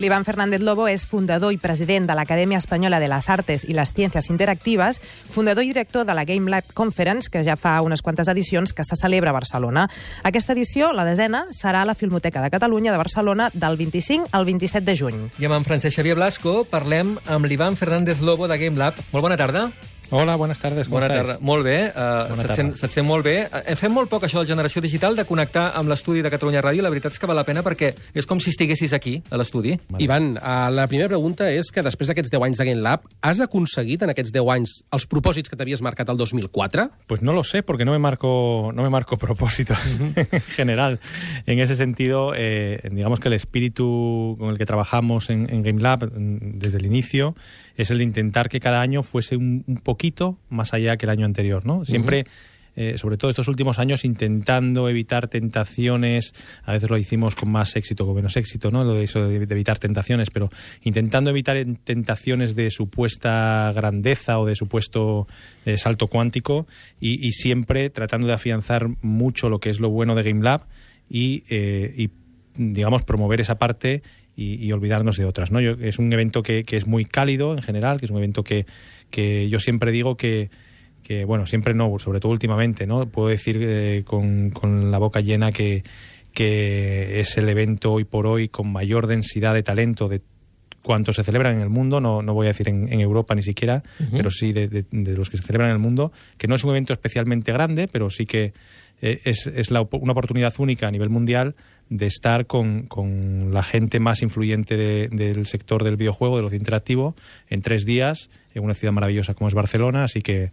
L'Ivan Fernández Lobo és fundador i president de l'Acadèmia Espanyola de les Artes i les Ciències Interactives, fundador i director de la Game Lab Conference, que ja fa unes quantes edicions que se celebra a Barcelona. Aquesta edició, la desena, serà a la Filmoteca de Catalunya de Barcelona del 25 al 27 de juny. I amb en Francesc Xavier Blasco parlem amb l'Ivan Fernández Lobo de Game Lab. Molt bona tarda. Hola, buenas tardes. Bona tarda. Molt bé. Uh, se't, sent, se't sent molt bé. Uh, fem molt poc això de generació digital, de connectar amb l'estudi de Catalunya Ràdio. La veritat és que val la pena perquè és com si estiguessis aquí, a l'estudi. Ivan, uh, la primera pregunta és que després d'aquests 10 anys de Game Lab, has aconseguit en aquests 10 anys els propòsits que t'havies marcat el 2004? Pues no lo sé, porque no me marco, no me marco propósitos en general. En ese sentido, eh, digamos que el espíritu con el que trabajamos en, en Game Lab desde el inicio es el de intentar que cada año fuese un, un poquito más allá que el año anterior, ¿no? Siempre... Uh -huh. Eh, sobre todo estos últimos años, intentando evitar tentaciones. A veces lo hicimos con más éxito, con menos éxito, ¿no? Lo de eso de, evitar tentaciones, pero intentando evitar tentaciones de supuesta grandeza o de supuesto eh, salto cuántico y, y, siempre tratando de afianzar mucho lo que es lo bueno de Game Lab y, eh, y digamos, promover esa parte y, y, olvidarnos de otras. ¿no? Yo, es un evento que, que, es muy cálido en general, que es un evento que, que yo siempre digo que, que, bueno, siempre no, sobre todo últimamente, ¿no? Puedo decir eh, con, con, la boca llena que, que es el evento hoy por hoy con mayor densidad de talento de cuantos se celebran en el mundo, no, no voy a decir en, en Europa ni siquiera, uh -huh. pero sí de, de, de, los que se celebran en el mundo, que no es un evento especialmente grande, pero sí que eh, es, es la, una oportunidad única a nivel mundial de estar con, con la gente más influyente de, del sector del videojuego, de lo interactivo, en tres días, en una ciudad maravillosa como es Barcelona, así que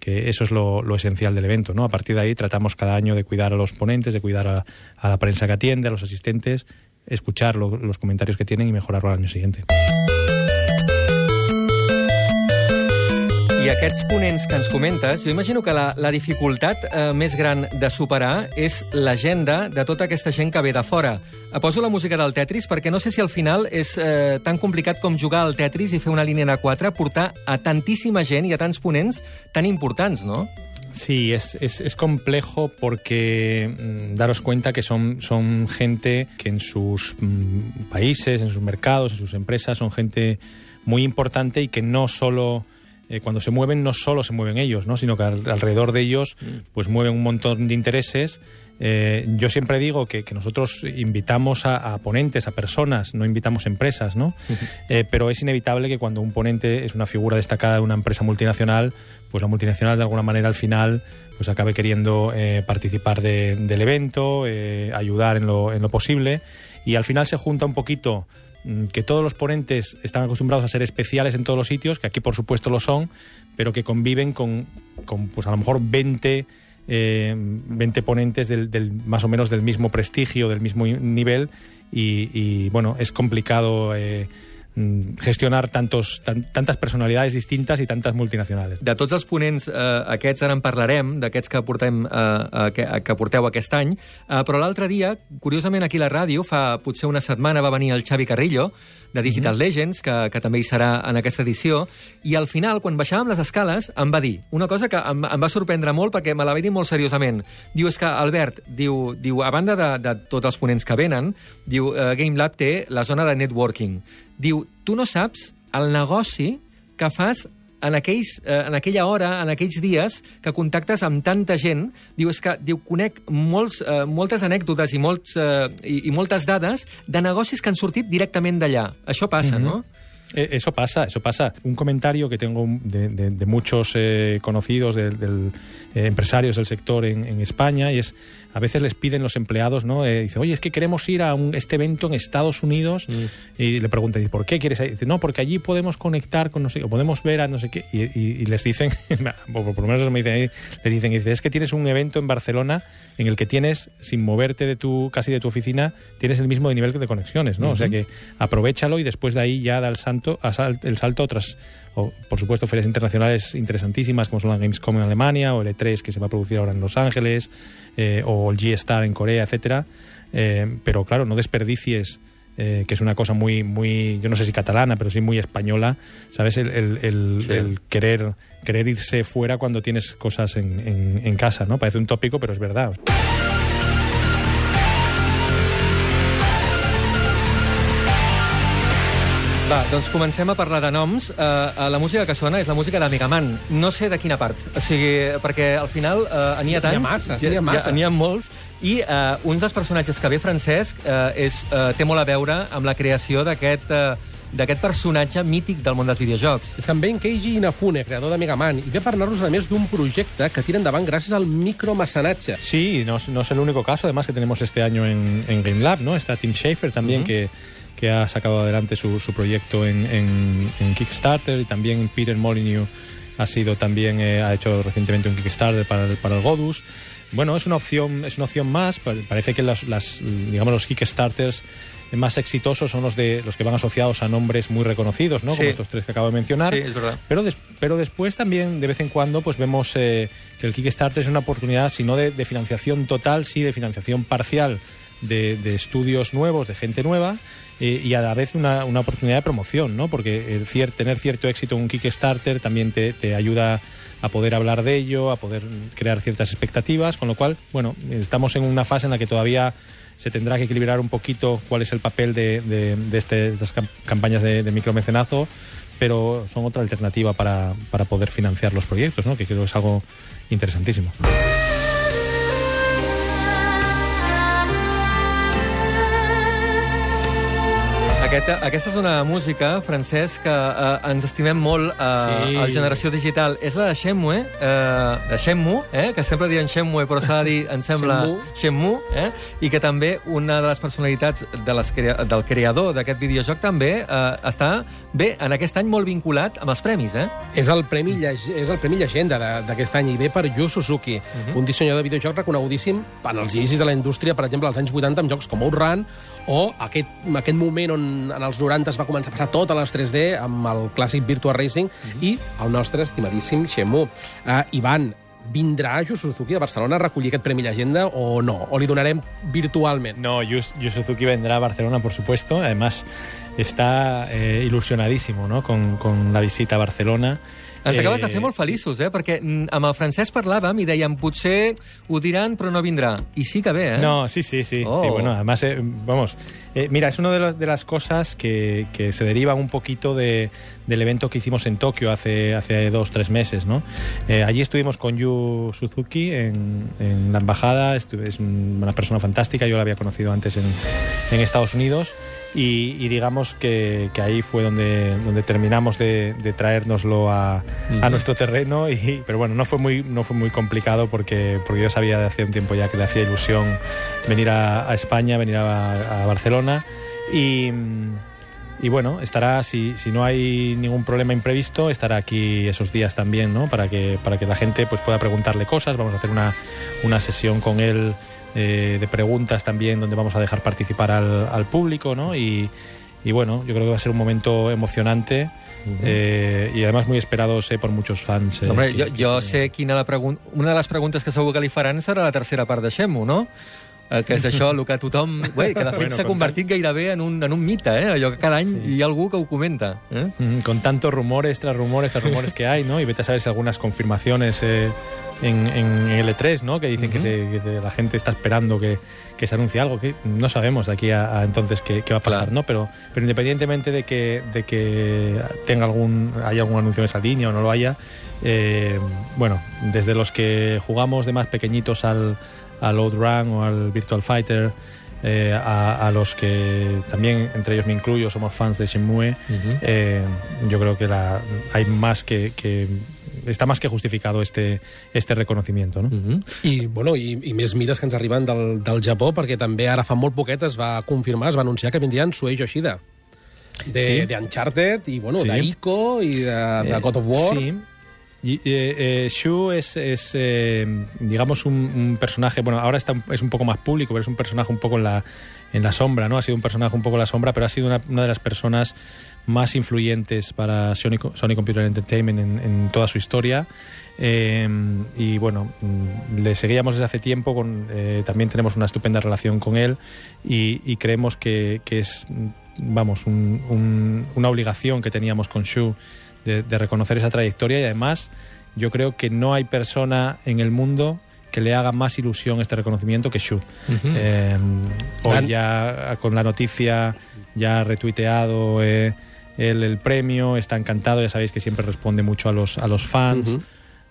que eso es lo, lo, esencial del evento. ¿no? A partir de ahí tratamos cada año de cuidar a los ponentes, de cuidar a, a la prensa que atiende, a los asistentes, escuchar lo, los comentarios que tienen y mejorarlo al año siguiente. I aquests ponents que ens comentes, jo imagino que la, la dificultat eh, més gran de superar és l'agenda de tota aquesta gent que ve de fora. Poso la música del Tetris perquè no sé si al final és eh, tan complicat com jugar al Tetris i fer una línia en A4, portar a tantíssima gent i a tants ponents tan importants, no? Sí, es, es, es, complejo porque mmm, daros cuenta que son, son gente que en sus mmm, países, en sus mercados, en sus empresas, son gente muy importante y que no solo eh, cuando se mueven no solo se mueven ellos, ¿no? sino que al, alrededor de ellos pues mueven un montón de intereses. Eh, yo siempre digo que, que nosotros invitamos a, a, ponentes, a personas, no invitamos empresas, ¿no? Uh -huh. eh, pero es inevitable que cuando un ponente es una figura destacada de una empresa multinacional, pues la multinacional de alguna manera al final pues acabe queriendo participar de, del evento, ayudar en lo, en lo posible y al final se junta un poquito que todos los ponentes están acostumbrados a ser especiales en todos los sitios, que aquí por supuesto lo son, pero que conviven con, con pues a lo mejor 20, eh, 20 ponentes del, del, más o menos del mismo prestigio, del mismo nivel, y, y bueno, es complicado. Eh, gestionar tantos, tan, tantes personalitats distintes i tantes multinacionals. De tots els ponents eh, aquests ara en parlarem, d'aquests que, portem, eh, que, que porteu aquest any, eh, però l'altre dia, curiosament aquí a la ràdio, fa potser una setmana va venir el Xavi Carrillo, de Digital mm -hmm. Legends, que, que també hi serà en aquesta edició, i al final, quan baixàvem les escales, em va dir una cosa que em, em va sorprendre molt perquè me la va dir molt seriosament. Diu, és que, Albert, diu, diu a banda de, de tots els ponents que venen, diu, eh, Game Lab té la zona de networking. Diu, tu no saps el negoci que fas en, aquells, eh, en aquella hora, en aquells dies, que contactes amb tanta gent, diu, és que diu, conec molts, eh, moltes anècdotes i, molts, eh, i, i moltes dades de negocis que han sortit directament d'allà. Això passa, mm -hmm. no? Eso pasa, eso pasa. Un comentario que tengo de, de, de muchos eh, conocidos, de, de eh, empresarios del sector en, en, España, y es a veces les piden los empleados, ¿no? Eh, dice, oye, es que queremos ir a un, este evento en Estados Unidos, mm. y le preguntan, ¿por qué quieres ir? Dice, no, porque allí podemos conectar con no sé, o podemos ver a no sé qué, y, y, y les dicen, por, lo menos eso me dicen, les dicen, dice, es que tienes un evento en Barcelona en el que tienes, sin moverte de tu, casi de tu oficina, tienes el mismo nivel de conexiones, ¿no? Uh -huh. O sea que aprovechalo y después de ahí ya da el, santo, el salto a otras, o, por supuesto, ferias internacionales interesantísimas como son la Gamescom en Alemania o el E3 que se va a producir ahora en Los Ángeles eh, o el G-Star en Corea, etcétera. Eh, pero claro, no desperdicies eh, que es una cosa muy, muy, yo no sé si catalana, pero sí muy española, ¿sabes? El, el, el, sí. el querer, querer irse fuera cuando tienes cosas en, en, en casa, ¿no? Parece un tópico, pero es verdad. Va, doncs comencem a parlar de noms. Uh, la música que sona és la música de Megaman. No sé de quina part. O sigui, perquè al final uh, n'hi ha tants. N'hi ha masses, n'hi ha masses. N'hi ha molts. I uh, un dels personatges que ve, Francesc, uh, és, uh, té molt a veure amb la creació d'aquest... Uh, d'aquest personatge mític del món dels videojocs. És que en Ben Keiji Inafune, creador de Mega Man, i ve a parlar-nos, a més, d'un projecte que tira endavant gràcies al micromecenatge. Sí, no, no es el único caso, además, que tenemos este año en, en Game Lab, ¿no? Está Tim Schafer también, uh -huh. que que ha sacado adelante su, su proyecto en, en, en, Kickstarter y también Peter Molyneux ha sido también eh, ha hecho recientemente un Kickstarter para el, para el Godus. Bueno, es una opción es una opción más. Parece que las, las digamos los Kickstarters más exitosos son los de los que van asociados a nombres muy reconocidos, ¿no? Sí. Como estos tres que acabo de mencionar. Sí, es verdad. Pero, des, pero después también, de vez en cuando, pues vemos eh, que el Kickstarter es una oportunidad, si no de, de financiación total, sí de financiación parcial de, estudios nuevos, de gente nueva, eh, y a la vez una, una, oportunidad de promoción, ¿no? Porque tener cierto éxito en un Kickstarter también te, te, ayuda a poder hablar de ello, a poder crear ciertas expectativas, con lo cual, bueno, estamos en una fase en la que todavía se tendrá que equilibrar un poquito cuál es el papel de, de, de, este, estas campañas de, de micromecenazo, pero son otra alternativa para, para poder financiar los proyectos, ¿no? que creo que es algo interesantísimo. Aquesta, aquesta és una música, Francesc, que eh, ens estimem molt eh, Sí. a Generació Digital. És la de Shenmue, eh, de Shenmue, eh, que sempre diuen Shenmue, però s'ha de dir, em sembla, Shenmue. Eh, i que també una de les personalitats de les crea del creador d'aquest videojoc també eh, està, bé, en aquest any molt vinculat amb els premis, eh? És el Premi, és el Premi Llegenda d'aquest any i ve per Yu Suzuki, uh -huh. un dissenyador de videojocs reconegudíssim en els inicis de la indústria, per exemple, als anys 80 amb jocs com Outrun o aquest, aquest moment on en els 90 es va començar a passar tot a les 3D amb el clàssic Virtua Racing uh -huh. i el nostre estimadíssim Shenmue. Uh, Ivan, vindrà Yu Suzuki a Barcelona a recollir aquest Premi Llegenda o no? O li donarem virtualment? No, Yu, Yu Suzuki vendrá a Barcelona, por supuesto. Además, está eh, ilusionadísimo ¿no? con, con la visita a Barcelona. Ens Eh, acabes de fer molt feliços, eh? Perquè mm, amb el francès parlàvem i dèiem potser ho diran però no vindrà. I sí que ve, eh? No, sí, sí, sí. Oh. sí bueno, además, eh, vamos. eh, mira, es una de, las- de las cosas que, que se derivan un poquito de- del evento que hicimos en Tokio hace, hace dos, tres meses, ¿no? Eh, allí estuvimos con Yu Suzuki en, en la embajada. Estu- es un- una persona fantástica. Yo la había conocido antes en, en Estados Unidos. Y, y digamos que, que ahí fue donde, donde terminamos de, de traérnoslo a, a nuestro terreno. Y, pero bueno, no fue muy, no fue muy complicado porque, porque yo sabía de hace un tiempo ya que le hacía ilusión venir a, a España, venir a, a Barcelona. Y, y bueno, estará, si, si no hay ningún problema imprevisto, estará aquí esos días también, ¿no? Para que, para que la gente pues, pueda preguntarle cosas. Vamos a hacer una, una sesión con él eh, de preguntas también, donde vamos a dejar participar al, al público, ¿no? Y, y bueno, yo creo que va a ser un momento emocionante eh, y además muy esperado, sé, por muchos fans. eh, Hombre, que- jo, que sé quina la pregun una de les preguntes que segur que li faran serà la tercera part de Xemo, no? Eh, que és això, el que tothom... Bé, que de fet Bueno, s'ha convertit gairebé en un, en un mite, eh? Allò que cada any Sí. hi ha algú que ho comenta. Eh? Mm, Con tantos rumores tras rumores tras rumores que hay, ¿no? Y vete a saber si algunas confirmaciones eh, en, en el E3, ¿no? Que dicen que, se- que la gente está esperando que, que se anuncie algo, que no sabemos de aquí a, a entonces qué, qué va a pasar, Claro. ¿no? Pero, pero independientemente de que, de que tenga algún, haya algún anuncio en esa línea o no lo haya, eh, bueno, desde los que jugamos de más pequeñitos al, al Outrun o al Virtual Fighter, eh, a, a los que también, entre ellos me incluyo, somos fans de Shenmue, eh, yo creo que la, hay más que, que está más que justificado este, este reconocimiento, ¿no? Mhm. I, bueno, i, i més mides que ens arriben del, del Japó, perquè també ara fa molt poquet es va confirmar, es va anunciar que vindrien Suei Yoshida. De, Sí. de Uncharted i, bueno, Sí. d'Ico i de, de Eh, God of War. Sí. Y, eh, eh, Shu es, es, eh, digamos, un, un personaje, bueno, ahora está, es un poco más público, pero es un personaje un poco en la, en la sombra, ¿no? Ha sido un personaje un poco en la sombra, pero ha sido una, una de las personas más influyentes para Sony, Sony Computer Entertainment en, en toda su historia. Eh, y bueno, mm, le seguíamos desde hace tiempo, con, eh, también tenemos una estupenda relación con él y, y creemos que, que es, mm, vamos, un- un- una obligación que teníamos con Shu de, de reconocer esa trayectoria y además yo creo que no hay persona en el mundo que le haga más ilusión este reconocimiento que Shu. Eh, hoy Gran- ya con la noticia ya retuiteado eh, el, el premio, está encantado, ya sabéis que siempre responde mucho a los, a los fans.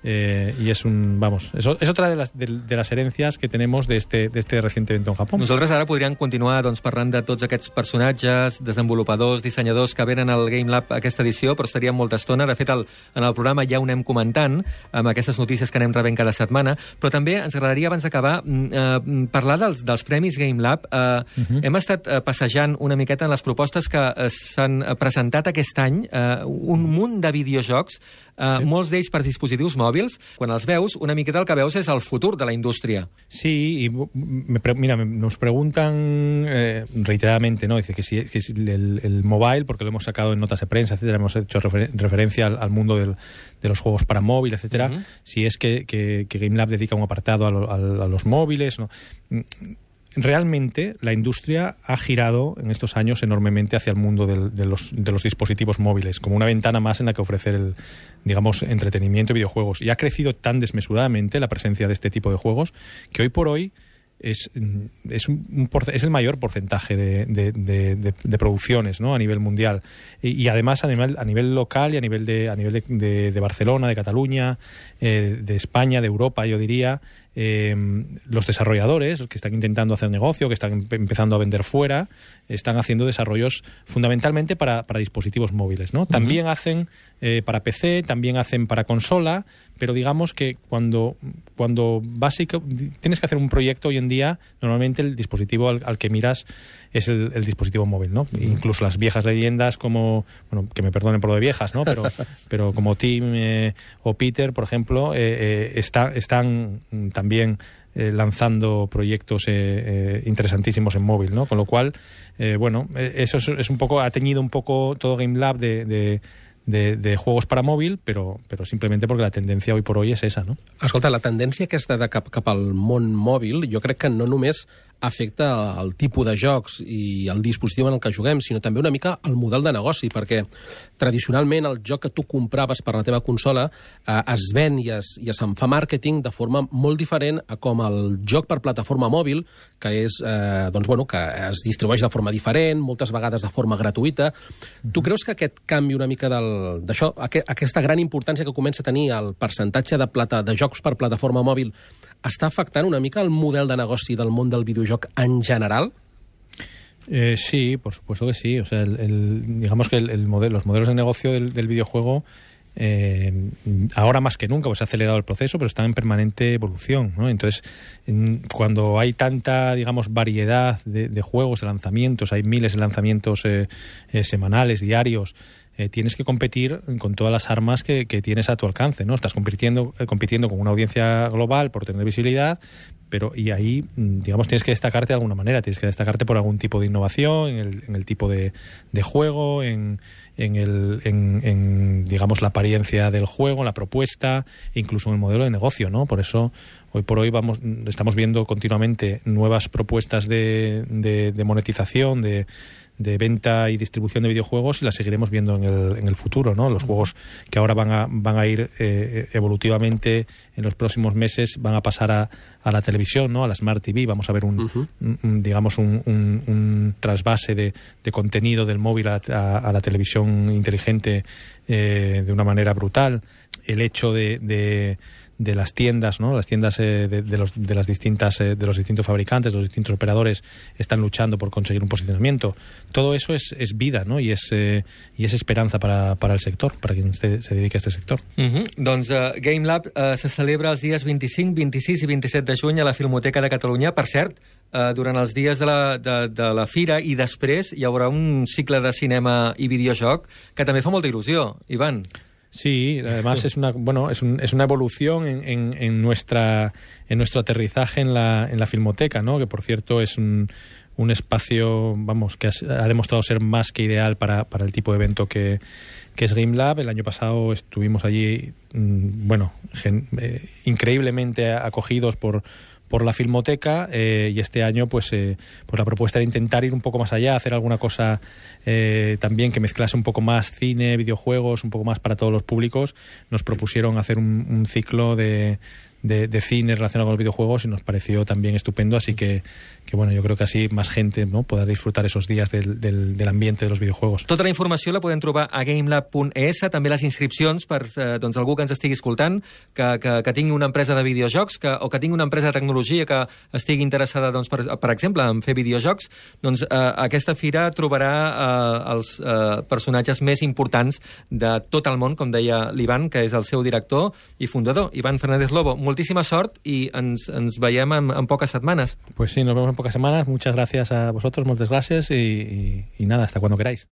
Eh, y es un, vamos, es, es otra de las, de, de las herencias que tenemos de este, de este reciente evento en Japón. Nosaltres ara podríem continuar doncs, parlant de tots aquests personatges, desenvolupadors, dissenyadors que venen al Game Lab aquesta edició, però estaríem molta estona. De fet, el, en el programa ja ho anem comentant, amb aquestes notícies que anem rebent cada setmana, però també ens agradaria, abans d'acabar, mm, eh, parlar dels, dels Premis Game Lab. Eh, Hem estat eh, passejant una miqueta en les propostes que eh, s'han presentat aquest any, eh, un munt de videojocs, eh, sí. molts d'ells per dispositius mòbils. Quan els veus, una miqueta el que veus és el futur de la indústria. Sí, y me pre- mira, nos preguntan eh, reiteradamente, ¿no? Dice que si, que si el, el mobile, porque lo hemos sacado en notas de prensa, etcétera, hemos hecho refer- referencia al, al mundo del- de los juegos para móvil, etcétera. Ujú. Si es que, que, que GameLab dedica un apartado a, lo- al- a los móviles, ¿no? Realmente la industria ha girado en estos años enormemente hacia el mundo del- de, los, de los dispositivos móviles, como una ventana más en la que ofrecer el, digamos, entretenimiento y videojuegos. Y ha crecido tan desmesuradamente la presencia de este tipo de juegos que hoy por hoy es, mm, es, un, es el mayor porcentaje de, de- de- de- de producciones ¿no? a nivel mundial. Y, además a nivel, a nivel local y a nivel de, a nivel de, de- de Barcelona, de Cataluña, eh, de España, de Europa, yo diría, eh, los desarrolladores los que están intentando hacer negocio, que están empe- empezando a vender fuera, están haciendo desarrollos fundamentalmente para, para dispositivos móviles. ¿no? También hacen eh, para PC, también hacen para consola, pero digamos que cuando, cuando básico, tienes que hacer un proyecto hoy en día, normalmente el dispositivo al, al que miras es el, el dispositivo móvil, ¿no? Incluso las viejas leyendas como, bueno, que me perdonen por lo de viejas, ¿no? Pero, pero como Tim eh, o Peter, por ejemplo, está- están mm, también eh, lanzando proyectos eh, eh, interesantísimos en móvil, ¿no? Con lo cual, eh, bueno, eh, eso es, es un poco, ha teñido un poco todo Game Lab de, de, de- de juegos para móvil, pero, pero simplemente porque la tendencia hoy por hoy es esa, ¿no? Escolta, la tendència aquesta de cap, cap al món mòbil, jo crec que no només afecta el tipus de jocs i el dispositiu en el que juguem, sinó també una mica el model de negoci, perquè tradicionalment el joc que tu compraves per la teva consola eh, es ven i es, i se'n fa màrqueting de forma molt diferent a com el joc per plataforma mòbil, que és, eh, doncs, bueno, que es distribueix de forma diferent, moltes vegades de forma gratuïta. Tu creus que aquest canvi una mica d'això, aqu aquesta gran importància que comença a tenir el percentatge de, plata, de jocs per plataforma mòbil està afectant una mica el model de negoci del món del videojoc en general? Eh, sí, por supuesto que sí. O sea, el, digamos que el, los modelos de negocio del, videojuego eh, ahora más que nunca pues ha acelerado el proceso, pero están en permanente evolución. ¿no? Entonces, en- cuando hay tanta, digamos, variedad de, de juegos, de lanzamientos, hay miles de lanzamientos eh, eh, semanales, diarios. Eh, tienes que competir con todas las armas que, tienes a tu alcance, ¿no? Estás compitiendo, eh, compitiendo con una audiencia global por tener visibilidad, pero y ahí, mm, digamos, tienes que destacarte de alguna manera, tienes que destacarte por algún tipo de innovación, en el, en el tipo de, de juego, en, en, el, en, en, digamos, la apariencia del juego, la propuesta, incluso en el modelo de negocio, ¿no? Por eso, hoy por hoy vamos, estamos viendo continuamente nuevas propuestas de, de monetización, de de venta y distribución de videojuegos y las seguiremos viendo en el, en el futuro, ¿no? Los juegos que ahora van a, van a ir eh, evolutivamente en los próximos meses van a pasar a, a la televisión, ¿no? A la Smart TV. Vamos a ver un, Ujú. un- un, digamos, un, trasvase de, de contenido del móvil a, a- a la televisión inteligente eh, de una manera brutal. El hecho de, de- de las tiendas, ¿no? Las tiendas eh, de, de los, de las distintas, eh, de los distintos fabricantes, de los distintos operadores están luchando por conseguir un posicionamiento. Todo eso es, es vida, ¿no? Y es, eh, y es esperanza para, para el sector, para quien se, se dedique a este sector. Uh -huh. Doncs uh, Game Lab uh, se celebra els dies 25, 26 i 27 de juny a la Filmoteca de Catalunya. Per cert, uh, durant els dies de la, de, de la fira i després hi haurà un cicle de cinema i videojoc que també fa molta il·lusió, Ivan. Sí, además es una bueno es, un- es una evolución en, en- en nuestra en nuestro aterrizaje en la, en la filmoteca, ¿no? Que por cierto es un, un espacio vamos que has- ha demostrado ser más que ideal para, para el tipo de evento que, que es Game Lab. El año pasado estuvimos allí, mm, bueno, eh, increíblemente acogidos por por la filmoteca eh, y este año pues eh, pues la propuesta era intentar ir un poco más allá hacer alguna cosa eh, también que mezclase un poco más cine videojuegos un poco más para todos los públicos nos propusieron hacer un ciclo de de, de cine relacionado con los videojuegos y nos pareció también estupendo, así que, que bueno, yo creo que así más gente no, podrà disfrutar esos días del, del, del ambiente de los videojuegos. Tota la informació la podem trobar a gamelab.es, també les inscripcions per eh, doncs, algú que ens estigui escoltant, que, que, que tingui una empresa de videojocs que, o que tingui una empresa de tecnologia que estigui interessada, doncs, per, per exemple, en fer videojocs, doncs eh, aquesta fira trobarà eh, els eh, personatges més importants de tot el món, com deia l'Ivan, que és el seu director i fundador, Ivan Fernández Lobo. Moltíssima sort i ens, ens veiem en, en poques setmanes. Pues sí, nos vemos en pocas semanas. Muchas gracias a vosotros, muchas gracias y, y, y nada, hasta cuando queráis.